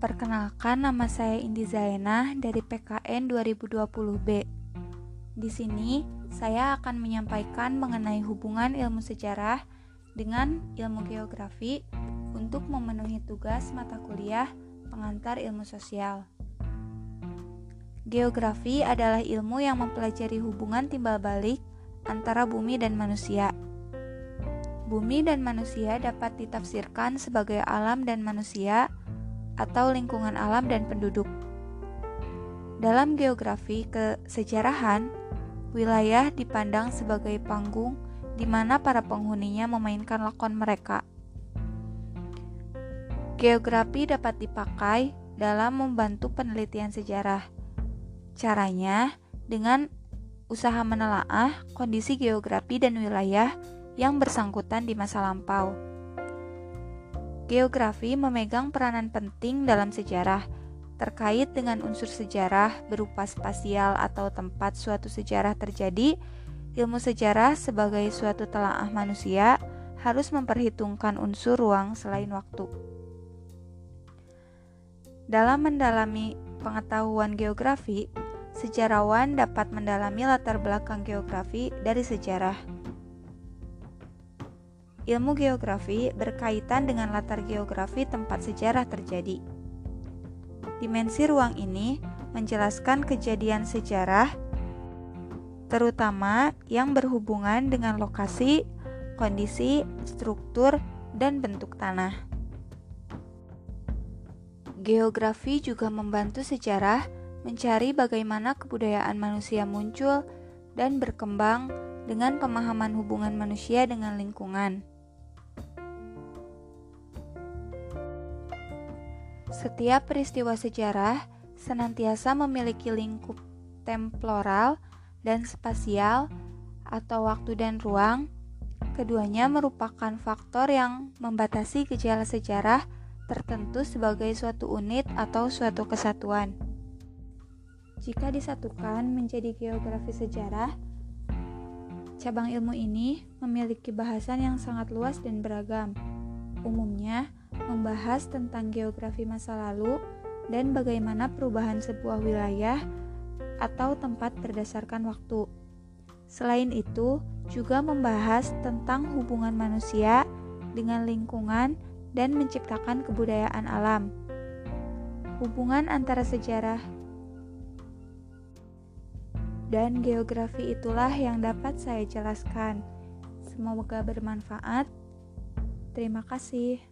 Perkenalkan nama saya Indi Zainah dari PKN 2020B. Di sini saya akan menyampaikan mengenai hubungan ilmu sejarah dengan ilmu geografi untuk memenuhi tugas mata kuliah pengantar ilmu sosial. Geografi adalah ilmu yang mempelajari hubungan timbal balik antara bumi dan manusia. Bumi dan manusia dapat ditafsirkan sebagai alam dan manusia atau lingkungan alam dan penduduk. Dalam geografi kesejarahan, wilayah dipandang sebagai panggung di mana para penghuninya memainkan lakon mereka. Geografi dapat dipakai dalam membantu penelitian sejarah. Caranya dengan usaha menelaah kondisi geografi dan wilayah yang bersangkutan di masa lampau. Geografi memegang peranan penting dalam sejarah terkait dengan unsur sejarah berupa spasial atau tempat suatu sejarah terjadi. Ilmu sejarah sebagai suatu telaah manusia harus memperhitungkan unsur ruang selain waktu. Dalam mendalami pengetahuan geografi, sejarawan dapat mendalami latar belakang geografi dari sejarah. Ilmu geografi berkaitan dengan latar geografi tempat sejarah terjadi. Dimensi ruang ini menjelaskan kejadian sejarah, terutama yang berhubungan dengan lokasi, kondisi, struktur, dan bentuk tanah. Geografi juga membantu sejarah mencari bagaimana kebudayaan manusia muncul dan berkembang dengan pemahaman hubungan manusia dengan lingkungan. Setiap peristiwa sejarah senantiasa memiliki lingkup temporal dan spasial atau waktu dan ruang. Keduanya merupakan faktor yang membatasi gejala sejarah tertentu sebagai suatu unit atau suatu kesatuan. Jika disatukan menjadi geografi sejarah, cabang ilmu ini memiliki bahasan yang sangat luas dan beragam. Umumnya, membahas tentang geografi masa lalu dan bagaimana perubahan sebuah wilayah atau tempat berdasarkan waktu. Selain itu, juga membahas tentang hubungan manusia dengan lingkungan dan menciptakan kebudayaan alam. Hubungan antara sejarah dan geografi itulah yang dapat saya jelaskan. Semoga bermanfaat. Terima kasih.